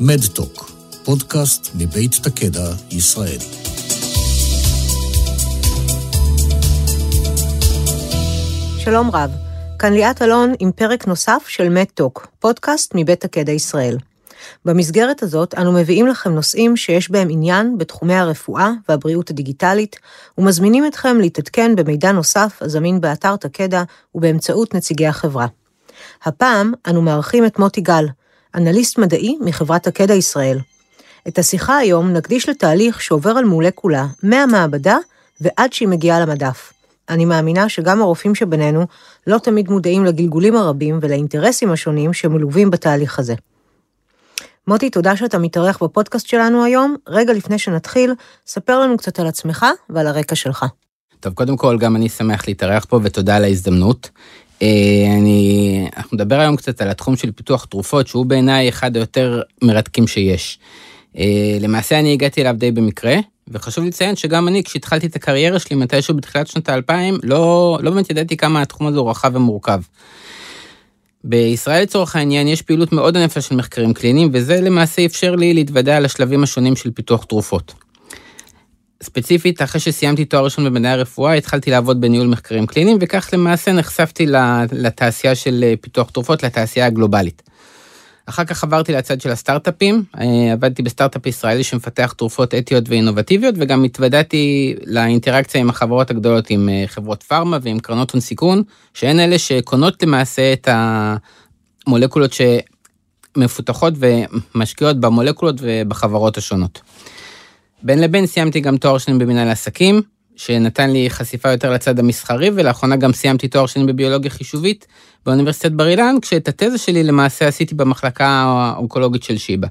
מדטוק, פודקאסט מבית תקדע, ישראל. שלום רב, כאן ליאת אלון עם פרק נוסף של מדטוק, פודקאסט מבית תקדע ישראל. במסגרת הזאת אנו מביאים לכם נושאים שיש בהם עניין בתחומי הרפואה והבריאות הדיגיטלית, ומזמינים אתכם להתעדכן במידע נוסף הזמין באתר תקדע ובאמצעות נציגי החברה. הפעם אנו מארחים את מוטי גל, אנליסט מדעי מחברת תקדע ישראל. את השיחה היום נקדיש לתהליך שעובר על מולקולה מהמעבדה ועד שהיא מגיעה למדף. אני מאמינה שגם הרופאים שבינינו לא תמיד מודעים לגלגולים הרבים ולאינטרסים השונים שמלווים בתהליך הזה. מוטי, תודה שאתה מתארח בפודקאסט שלנו היום. רגע לפני שנתחיל, ספר לנו קצת על עצמך ועל הרקע שלך. טוב, קודם כל, גם אני שמח להתארח פה ותודה על ההזדמנות. אה, אני, אנחנו נדבר היום קצת על התחום של פיתוח תרופות, שהוא בעיניי אחד היותר מרתקים שיש. אה, למעשה אני הגעתי אליו די במקרה, וחשוב לציין שגם אני, כשהתחלתי את הקריירה שלי מתישהו בתחילת שנות האלפיים, לא, לא באמת ידעתי כמה התחום הזה הוא רחב ומורכב. בישראל לצורך העניין יש פעילות מאוד ענפה של מחקרים קליניים, וזה למעשה אפשר לי להתוודע על השלבים השונים של פיתוח תרופות. ספציפית, אחרי שסיימתי תואר ראשון במדעי הרפואה, התחלתי לעבוד בניהול מחקרים קליניים, וכך למעשה נחשפתי לתעשייה של אה, פיתוח תרופות, לתעשייה הגלובלית. אחר כך עברתי לצד של הסטארט-אפים, אה, עבדתי בסטארט-אפ ישראלי שמפתח תרופות אתיות ואינובטיביות, וגם התוודעתי לאינטראקציה עם החברות הגדולות, עם אה, חברות פארמה ועם קרנות הון סיכון, שהן אלה שקונות למעשה את המולקולות שמפותחות ומשקיעות במולקולות ובחברות השונות. בין לבין סיימתי גם תואר שני במנהל עסקים, שנתן לי חשיפה יותר לצד המסחרי, ולאחרונה גם סיימתי תואר שני בביולוגיה חישובית באוניברסיטת בר אילן, כשאת התזה שלי למעשה עשיתי במחלקה האונקולוגית של שיבא.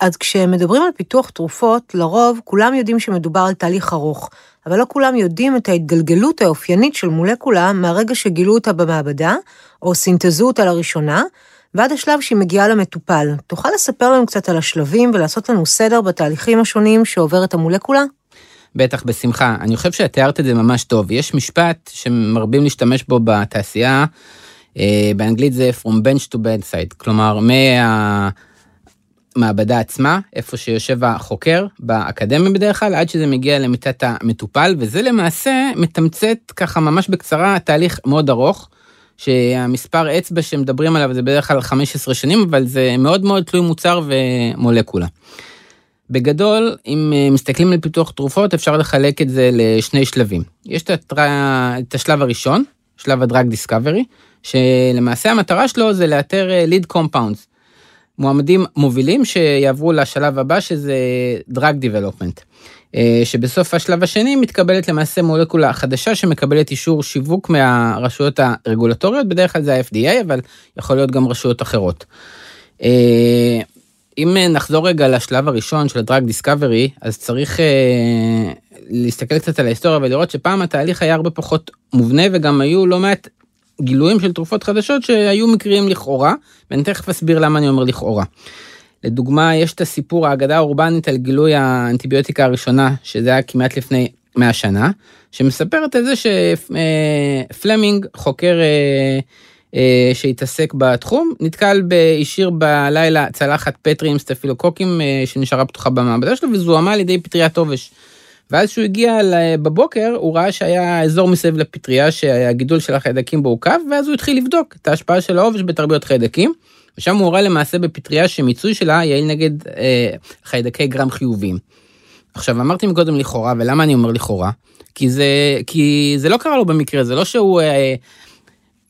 אז כשמדברים על פיתוח תרופות, לרוב כולם יודעים שמדובר על תהליך ארוך, אבל לא כולם יודעים את ההתגלגלות האופיינית של מולקולה מהרגע שגילו אותה במעבדה, או סינתזו אותה לראשונה, ועד השלב שהיא מגיעה למטופל. תוכל לספר לנו קצת על השלבים ולעשות לנו סדר בתהליכים השונים שעוברת המולקולה? בטח, בשמחה. אני חושב שאת תיארת את זה ממש טוב. יש משפט שמרבים להשתמש בו בתעשייה, אה, באנגלית זה From bench to bedside, כלומר, מהמעבדה עצמה, איפה שיושב החוקר, באקדמיה בדרך כלל, עד שזה מגיע למיטת המטופל, וזה למעשה מתמצת ככה ממש בקצרה תהליך מאוד ארוך. שהמספר אצבע שמדברים עליו זה בדרך כלל 15 שנים, אבל זה מאוד מאוד תלוי מוצר ומולקולה. בגדול, אם אה, מסתכלים על פיתוח תרופות, אפשר לחלק את זה לשני שלבים. יש את, הטר... את השלב הראשון, שלב ה drug discovery, שלמעשה המטרה שלו זה לאתר lead אה, compounds, מועמדים מובילים שיעברו לשלב הבא שזה drug development. אה, שבסוף השלב השני מתקבלת למעשה מולקולה חדשה שמקבלת אישור שיווק מהרשויות הרגולטוריות, בדרך כלל זה ה-FDA, אבל יכול להיות גם רשויות אחרות. אה, אם נחזור רגע לשלב הראשון של הדרג דיסקאברי, אז צריך אה, להסתכל קצת על ההיסטוריה ולראות שפעם התהליך היה הרבה פחות מובנה וגם היו לא מעט גילויים של תרופות חדשות שהיו מקרים לכאורה, ואני תכף אסביר למה אני אומר לכאורה. לדוגמה, יש את הסיפור, האגדה האורבנית על גילוי האנטיביוטיקה הראשונה, שזה היה כמעט לפני 100 שנה, שמספרת על זה שפלמינג, חוקר אה, אה, שהתעסק בתחום, נתקל והשאיר בלילה צלחת פטרי עם סטפילוקוקים אה, שנשארה פתוחה במעבדה שלו, וזוהמה על ידי פטריית עובש. ואז כשהוא הגיע בבוקר, הוא ראה שהיה אזור מסביב לפטריה שהגידול של החיידקים בו עוקב, ואז הוא התחיל לבדוק את ההשפעה של העובש בתרביות חיידקים. ושם הוא ראה למעשה בפטריה שמיצוי שלה יעיל נגד אה, חיידקי גרם חיוביים. עכשיו אמרתי מקודם לכאורה ולמה אני אומר לכאורה כי זה כי זה לא קרה לו במקרה זה לא שהוא אה,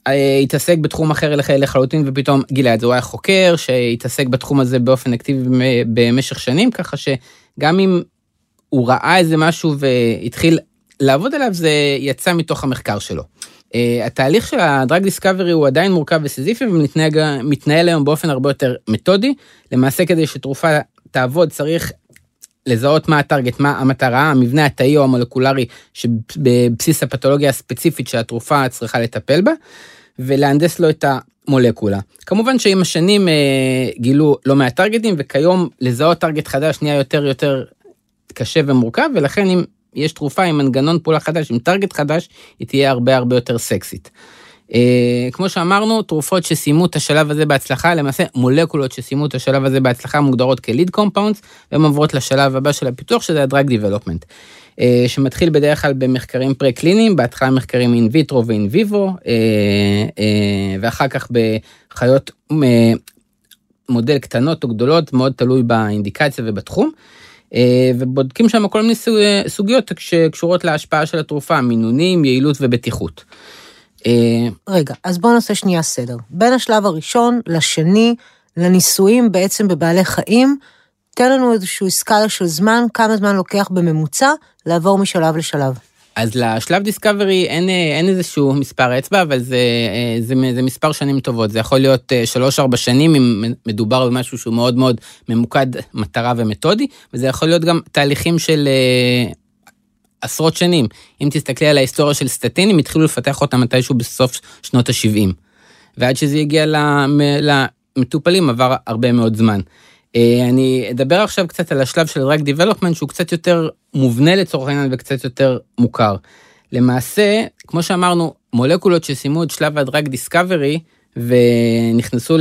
אה, התעסק בתחום אחר לחלוטין ופתאום גילה את זה הוא היה חוקר שהתעסק בתחום הזה באופן אקטיבי במשך שנים ככה שגם אם הוא ראה איזה משהו והתחיל לעבוד עליו זה יצא מתוך המחקר שלו. Uh, התהליך של הדרג דיסקאברי הוא עדיין מורכב וסיזיפי ומתנהל היום באופן הרבה יותר מתודי. למעשה כדי שתרופה תעבוד צריך לזהות מה ה target, מה המטרה, המבנה התאי או המולקולרי שבבסיס הפתולוגיה הספציפית שהתרופה צריכה לטפל בה, ולהנדס לו את המולקולה. כמובן שעם השנים אה, גילו לא מעט טרגטים וכיום לזהות target חדש נהיה יותר יותר קשה ומורכב ולכן אם יש תרופה עם מנגנון פעולה חדש, עם target חדש, היא תהיה הרבה הרבה יותר סקסית. אה, כמו שאמרנו, תרופות שסיימו את השלב הזה בהצלחה, למעשה מולקולות שסיימו את השלב הזה בהצלחה מוגדרות כ lead compounds, והן עוברות לשלב הבא של הפיתוח, שזה ה-drug development. אה, שמתחיל בדרך כלל במחקרים פרה-קליניים, בהתחלה מחקרים אין ויטרו ואין ויבו, ואחר כך בחיות מודל קטנות או גדולות, מאוד תלוי באינדיקציה ובתחום. ובודקים שם כל מיני סוגיות שקשורות להשפעה של התרופה, מינונים, יעילות ובטיחות. אה, רגע, אז בואו נעשה שנייה סדר. בין השלב הראשון לשני, לניסויים בעצם בבעלי חיים, תן לנו איזושהי סקאלה של זמן, כמה זמן לוקח בממוצע לעבור משלב לשלב. אז לשלב דיסקאברי אין, אין איזשהו מספר אצבע, אבל זה, זה, זה מספר שנים טובות. זה יכול להיות 3-4 אה, שנים אם מדובר במשהו שהוא מאוד מאוד ממוקד מטרה ומתודי, וזה יכול להיות גם תהליכים של אה, עשרות שנים. אם תסתכלי על ההיסטוריה של סטטינים, התחילו לפתח אותם מתישהו בסוף שנות ה-70. ועד שזה הגיע למטופלים עבר הרבה מאוד זמן. אה, אני אדבר עכשיו קצת על השלב של drug development שהוא קצת יותר מובנה לצורך העניין וקצת יותר מוכר. למעשה, כמו שאמרנו, מולקולות שסיימו את שלב ה drug discovery ונכנסו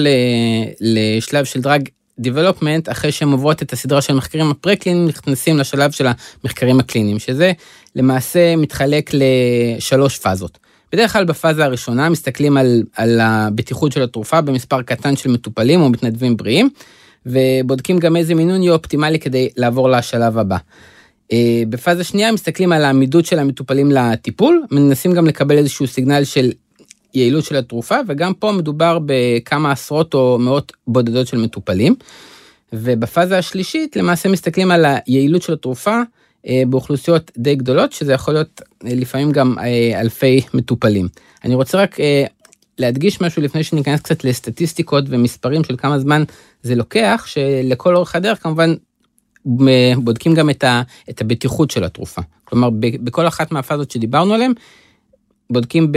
לשלב של drug development, אחרי שהן עוברות את הסדרה של מחקרים הפרה-קליניים, נכנסים לשלב של המחקרים הקליניים, שזה למעשה מתחלק לשלוש פאזות. בדרך כלל בפאזה הראשונה מסתכלים על, על הבטיחות של התרופה במספר קטן של מטופלים או מתנדבים בריאים. ובודקים גם איזה מינון יהיה אופטימלי כדי לעבור לשלב הבא. אה, בפאזה שנייה מסתכלים על העמידות של המטופלים לטיפול, מנסים גם לקבל איזשהו סיגנל של יעילות של התרופה, וגם פה מדובר בכמה עשרות או מאות בודדות של מטופלים. ובפאזה השלישית למעשה מסתכלים על היעילות של התרופה אה, באוכלוסיות די גדולות, שזה יכול להיות אה, לפעמים גם אלפי מטופלים. אני רוצה רק להדגיש משהו לפני שניכנס קצת לסטטיסטיקות ומספרים של כמה זמן זה לוקח, שלכל אורך הדרך כמובן בודקים גם את, ה, את הבטיחות של התרופה. כלומר, בכל אחת מהפאזות שדיברנו עליהן, בודקים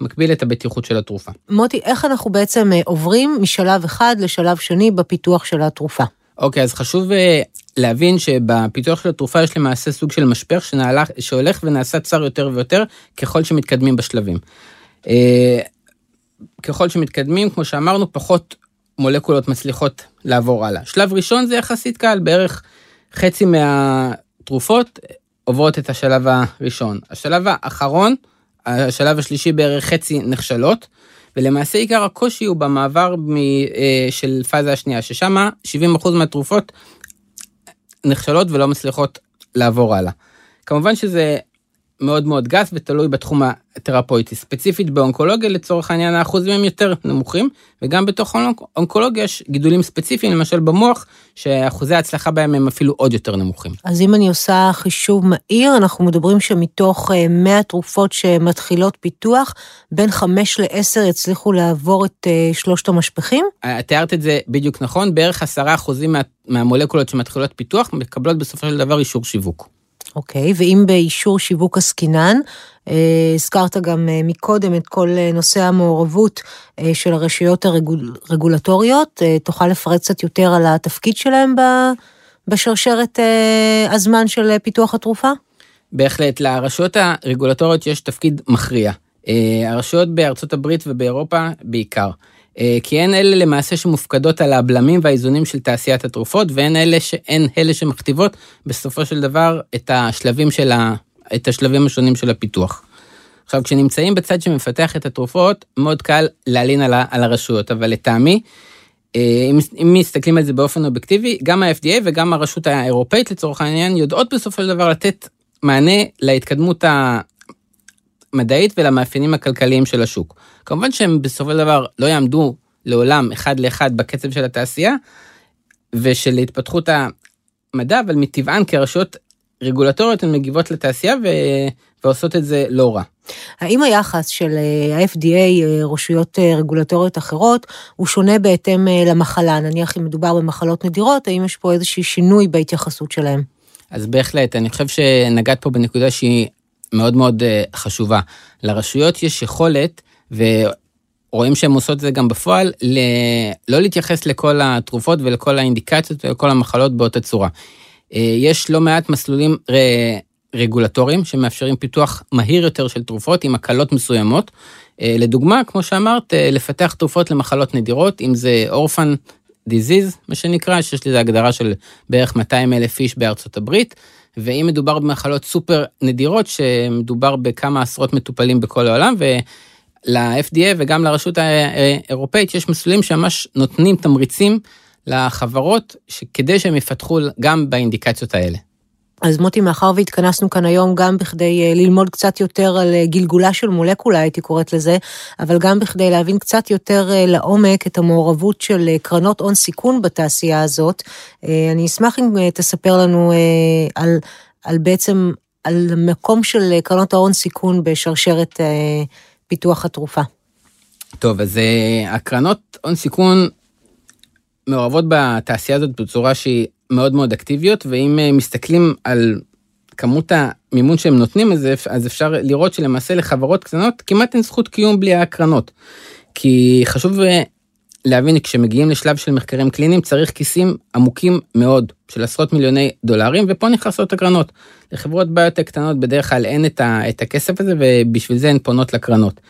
במקביל את הבטיחות של התרופה. מוטי, איך אנחנו בעצם אה, עוברים משלב אחד לשלב שני בפיתוח של התרופה? אוקיי, אז חשוב אה, להבין שבפיתוח של התרופה יש למעשה סוג של משפך שנעלה, שהולך ונעשה צר יותר ויותר ככל שמתקדמים בשלבים. ככל שמתקדמים, כמו שאמרנו, פחות מולקולות מצליחות לעבור הלאה. שלב ראשון זה יחסית קל, בערך חצי מהתרופות עוברות את השלב הראשון. השלב האחרון, השלב השלישי בערך חצי נכשלות, ולמעשה עיקר הקושי הוא במעבר מ, אה, של פאזה השנייה, ששם 70% מהתרופות נכשלות ולא מצליחות לעבור הלאה. כמובן שזה מאוד מאוד גס ותלוי בתחום התרפויטי. ספציפית באונקולוגיה לצורך העניין האחוזים הם יותר נמוכים, וגם בתוך אונקולוגיה יש גידולים ספציפיים, למשל במוח, שאחוזי ההצלחה בהם הם אפילו עוד יותר נמוכים. אז אם אני עושה חישוב מהיר, אנחנו מדברים שמתוך 100 אה, תרופות שמתחילות פיתוח, בין 5 ל-10 יצליחו לעבור את אה, שלושת המשפחים? אה, תיארת את זה בדיוק נכון, בערך 10% מה, מהמולקולות שמתחילות פיתוח מקבלות בסופו של דבר אישור שיווק. אוקיי, ואם באישור שיווק עסקינן, אה, הזכרת גם אה, מקודם את כל אה, נושא המעורבות של הרשויות הרגולטוריות, תוכל לפרט קצת יותר על התפקיד שלהם בשרשרת הזמן של פיתוח התרופה? בהחלט, לרשויות הרגולטוריות יש תפקיד מכריע. הרשויות בארצות הברית ובאירופה בעיקר. אה, כי הן אלה למעשה שמופקדות על הבלמים והאיזונים של תעשיית התרופות, והן אלה, שהן אלה שמכתיבות בסופו של דבר את השלבים, של ה, את השלבים השונים של הפיתוח. עכשיו, כשנמצאים בצד שמפתח את התרופות, מאוד קל להלין על, על הרשויות, אבל לטעמי, אה, אם, אם מסתכלים על זה באופן אובייקטיבי, גם ה-FDA וגם הרשות האירופאית לצורך העניין יודעות בסופו של דבר לתת מענה להתקדמות המדעית ולמאפיינים הכלכליים של השוק. כמובן שהם בסופו של דבר לא יעמדו לעולם אחד לאחד בקצב של התעשייה ושל התפתחות המדע, אבל מטבען כרשויות רגולטוריות הן מגיבות לתעשייה ו... ועושות את זה לא רע. האם היחס של אה, ה-FDA, אה, רשויות אה, רגולטוריות אחרות, הוא שונה בהתאם למחלה? נניח אם מדובר במחלות נדירות, האם יש פה איזשהו שינוי בהתייחסות שלהם? אז בהחלט, אני חושב שנגעת פה בנקודה שהיא מאוד מאוד חשובה. לרשויות יש יכולת ורואים שהן עושות את זה גם בפועל, ל... לא להתייחס לכל התרופות ולכל האינדיקציות ולכל המחלות באותה צורה. אה, יש לא מעט מסלולים רגולטוריים שמאפשרים פיתוח מהיר יותר של תרופות עם הקלות מסוימות. אה, לדוגמה, כמו שאמרת, אה, לפתח תרופות למחלות נדירות, אם זה אורפן דיזיז, מה שנקרא, שיש לזה הגדרה של בערך 200 אלף איש בארצות הברית, ואם מדובר במחלות סופר נדירות, שמדובר בכמה עשרות מטופלים בכל העולם, ול-FDA וגם לרשות האירופאית יש מסלולים שממש נותנים תמריצים לחברות כדי שהם יפתחו גם באינדיקציות האלה. אז מוטי, מאחר והתכנסנו כאן היום גם בכדי אה, ללמוד קצת יותר על אה, גלגולה של מולקולה, הייתי קוראת לזה, אבל גם בכדי להבין קצת יותר אה, לעומק את המעורבות של קרנות הון סיכון בתעשייה הזאת, אני אשמח אם תספר לנו על, על בעצם, על מקום של קרנות ההון סיכון בשרשרת פיתוח התרופה. טוב, אז הקרנות הון סיכון מעורבות בתעשייה הזאת בצורה שהיא מאוד מאוד אקטיביות, ואם אה, מסתכלים על כמות המימון שהם נותנים, אז, אז אפשר לראות שלמעשה לחברות קטנות כמעט אין זכות קיום בלי הקרנות. כי חשוב אה, להבין, כשמגיעים לשלב של מחקרים קליניים צריך כיסים עמוקים מאוד של עשרות מיליוני דולרים, ופה נכנסות הקרנות. לחברות ביוטק קטנות בדרך כלל אין את, ה, את הכסף הזה, ובשביל זה הן פונות לקרנות.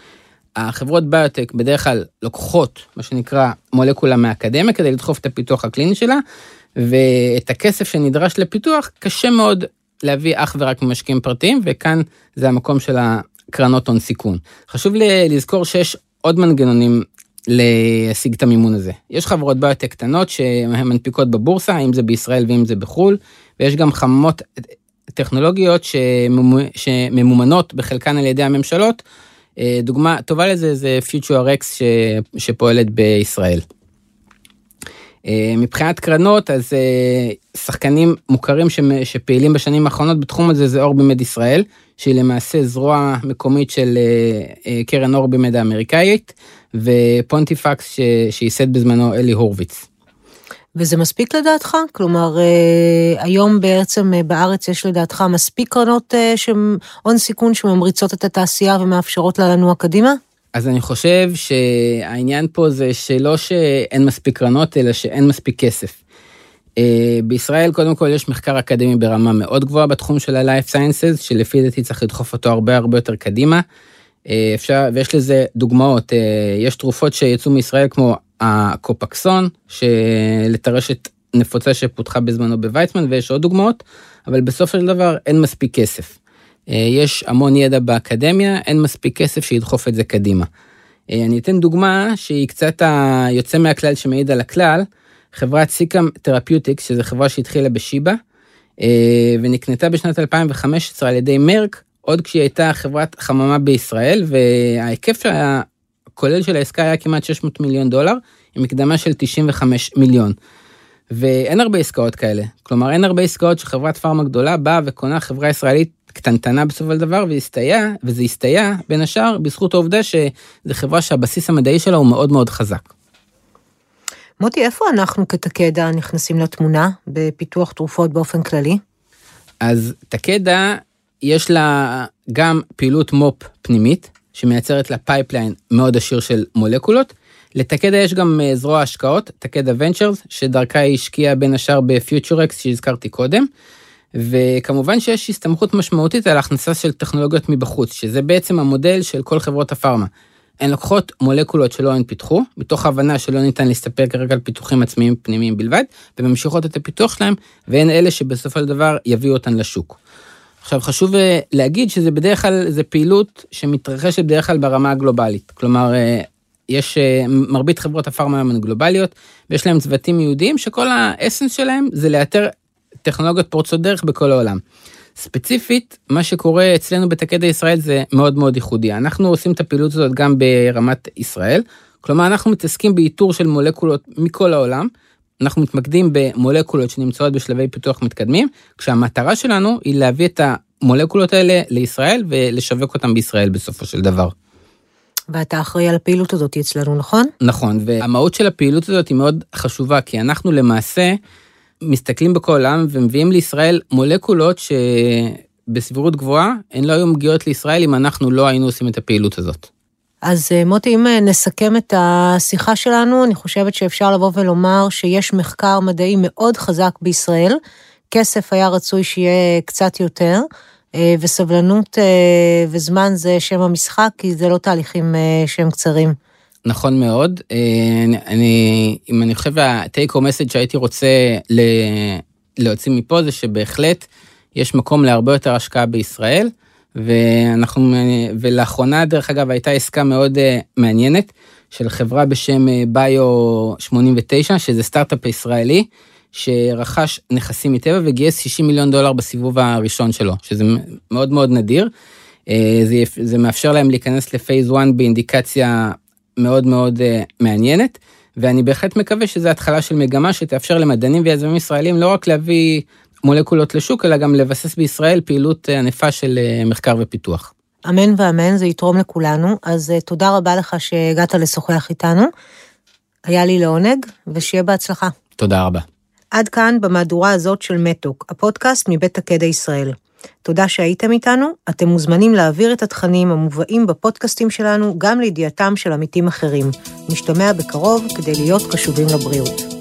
החברות ביוטק בדרך כלל לוקחות מה שנקרא מולקולה מהאקדמיה כדי לדחוף את הפיתוח הקליני שלה, ואת הכסף שנדרש לפיתוח קשה מאוד להביא אך ורק ממשקיעים פרטיים, וכאן זה המקום של הקרנות הון סיכון. חשוב לי לזכור שיש עוד מנגנונים להשיג את המימון הזה. יש חברות ביוטק קטנות שהן מנפיקות בבורסה, אם זה בישראל ואם זה בחו"ל, ויש גם חממות טכנולוגיות שממומנות בחלקן על ידי הממשלות. אה, דוגמה טובה לזה זה FutureX שפועלת בישראל. אה, מבחינת קרנות אז אה, שחקנים מוכרים שפעילים בשנים האחרונות בתחום הזה זה אורבימד ישראל שהיא למעשה זרוע מקומית של קרן אורבימד האמריקאית ופונטיפקס שייסד בזמנו אלי הורוביץ. וזה מספיק לדעתך? כלומר, היום בעצם בארץ יש לדעתך מספיק קרנות שהן הון סיכון שממריצות את התעשייה ומאפשרות לה לנוע קדימה? אז אני חושב שהעניין פה זה שלא שאין מספיק קרנות, אלא שאין מספיק כסף. אה, בישראל קודם כל יש מחקר אקדמי ברמה מאוד גבוהה בתחום של ה-Life Sciences, שלפי דעתי צריך לדחוף אותו הרבה הרבה יותר קדימה. אה, אפשר, ויש לזה דוגמאות, אה, יש תרופות שיצאו מישראל כמו הקופקסון, שלטרשת נפוצה שפותחה בזמנו בוויצמן, ויש עוד דוגמאות, אבל בסופו של דבר אין מספיק כסף. אה, יש המון ידע באקדמיה, אין מספיק כסף שידחוף את זה קדימה. אני אתן דוגמה שהיא קצת היוצא מהכלל שמעיד על הכלל, חברת סיקאם תרפיוטיקס, שזו חברה שהתחילה בשיבא, ונקנתה בשנת 2015 על ידי מרק, עוד כשהיא הייתה חברת חממה בישראל, וההיקף הכולל של העסקה היה כמעט 600 מיליון דולר, עם מקדמה של 95 מיליון. ואין הרבה עסקאות כאלה, כלומר אין הרבה עסקאות שחברת פארמה גדולה באה וקונה חברה ישראלית קטנטנה בסופו של דבר והסתייע וזה הסתייע בין השאר בזכות העובדה שזו חברה שהבסיס המדעי שלה הוא מאוד מאוד חזק. מוטי, איפה אנחנו כטקדה נכנסים לתמונה בפיתוח תרופות באופן כללי? אז טקדה יש לה גם פעילות מו"פ פנימית שמייצרת לה pipeline מאוד עשיר של מולקולות. לטקדה יש גם אה, זרוע השקעות, טקדה Ventures, שדרכה היא השקיעה בין השאר ב FutuRx שהזכרתי קודם. וכמובן שיש הסתמכות משמעותית על הכנסה של טכנולוגיות מבחוץ, שזה בעצם המודל של כל חברות הפארמה. הן לוקחות מולקולות שלא הן פיתחו, מתוך הבנה שלא ניתן להסתפק רק על פיתוחים עצמיים פנימיים בלבד, וממשיכות את הפיתוח שלהם, והן אלה שבסופו של דבר יביאו אותן לשוק. עכשיו חשוב אה, להגיד שזה בדרך כלל, זה פעילות שמתרחשת בדרך כלל ברמה הגלובלית. כלומר, אה, יש אה, מרבית חברות הפארמה הן גלובליות, ויש להם צוותים יהודיים שכל האסנס שלהם זה לאתר טכנולוגיות פורצות דרך בכל העולם. ספציפית, מה שקורה אצלנו בתקדע ישראל זה מאוד מאוד ייחודי. אנחנו עושים את הפעילות הזאת גם ברמת ישראל, כלומר אנחנו מתעסקים באיתור של מולקולות מכל העולם. אנחנו מתמקדים במולקולות שנמצאות בשלבי פיתוח מתקדמים, כשהמטרה שלנו היא להביא את המולקולות האלה לישראל ולשווק אותם בישראל בסופו של דבר. ואתה אחראי על הפעילות הזאת אצלנו, נכון? נכון, והמהות של הפעילות הזאת היא מאוד חשובה, כי אנחנו למעשה מסתכלים בכל העולם ומביאים לישראל מולקולות שבסבירות גבוהה הן לא היו מגיעות לישראל אם אנחנו לא היינו עושים את הפעילות הזאת. אז אה, מוטי, אם אה, נסכם את השיחה שלנו, אני חושבת שאפשר לבוא ולומר שיש מחקר מדעי מאוד חזק בישראל. כסף היה רצוי שיהיה קצת יותר, אה, וסבלנות וזמן זה שם המשחק, כי זה לא תהליכים שהם קצרים. נכון מאוד. אני, אם אני חושב, ה-take home message שהייתי רוצה להוציא מפה זה שבהחלט יש מקום להרבה יותר השקעה בישראל, ואנחנו, ולאחרונה דרך אגב הייתה עסקה מאוד מעניינת של חברה בשם ביו 89, שזה סטארט-אפ ישראלי, שרכש נכסים מטבע וגייס 60 מיליון דולר בסיבוב הראשון שלו, שזה מאוד מאוד נדיר. אה, זה, זה מאפשר להם להיכנס לפייז 1 באינדיקציה מאוד מאוד אה, מעניינת, ואני בהחלט מקווה שזה התחלה של מגמה שתאפשר למדענים ויזמים ישראלים לא רק להביא מולקולות לשוק, אלא גם לבסס בישראל פעילות אה, ענפה של מחקר ופיתוח. אמן ואמן, זה יתרום לכולנו, אז תודה רבה לך שהגעת לשוחח איתנו. היה לי לעונג, ושיהיה בהצלחה. תודה רבה. עד כאן במהדורה הזאת של מתוק, הפודקאסט מבית הקדע ישראל. תודה שהייתם איתנו, אתם מוזמנים להעביר את התכנים המובאים בפודקאסטים שלנו גם לידיעתם של עמיתים אחרים. נשתמע בקרוב כדי להיות קשובים לבריאות.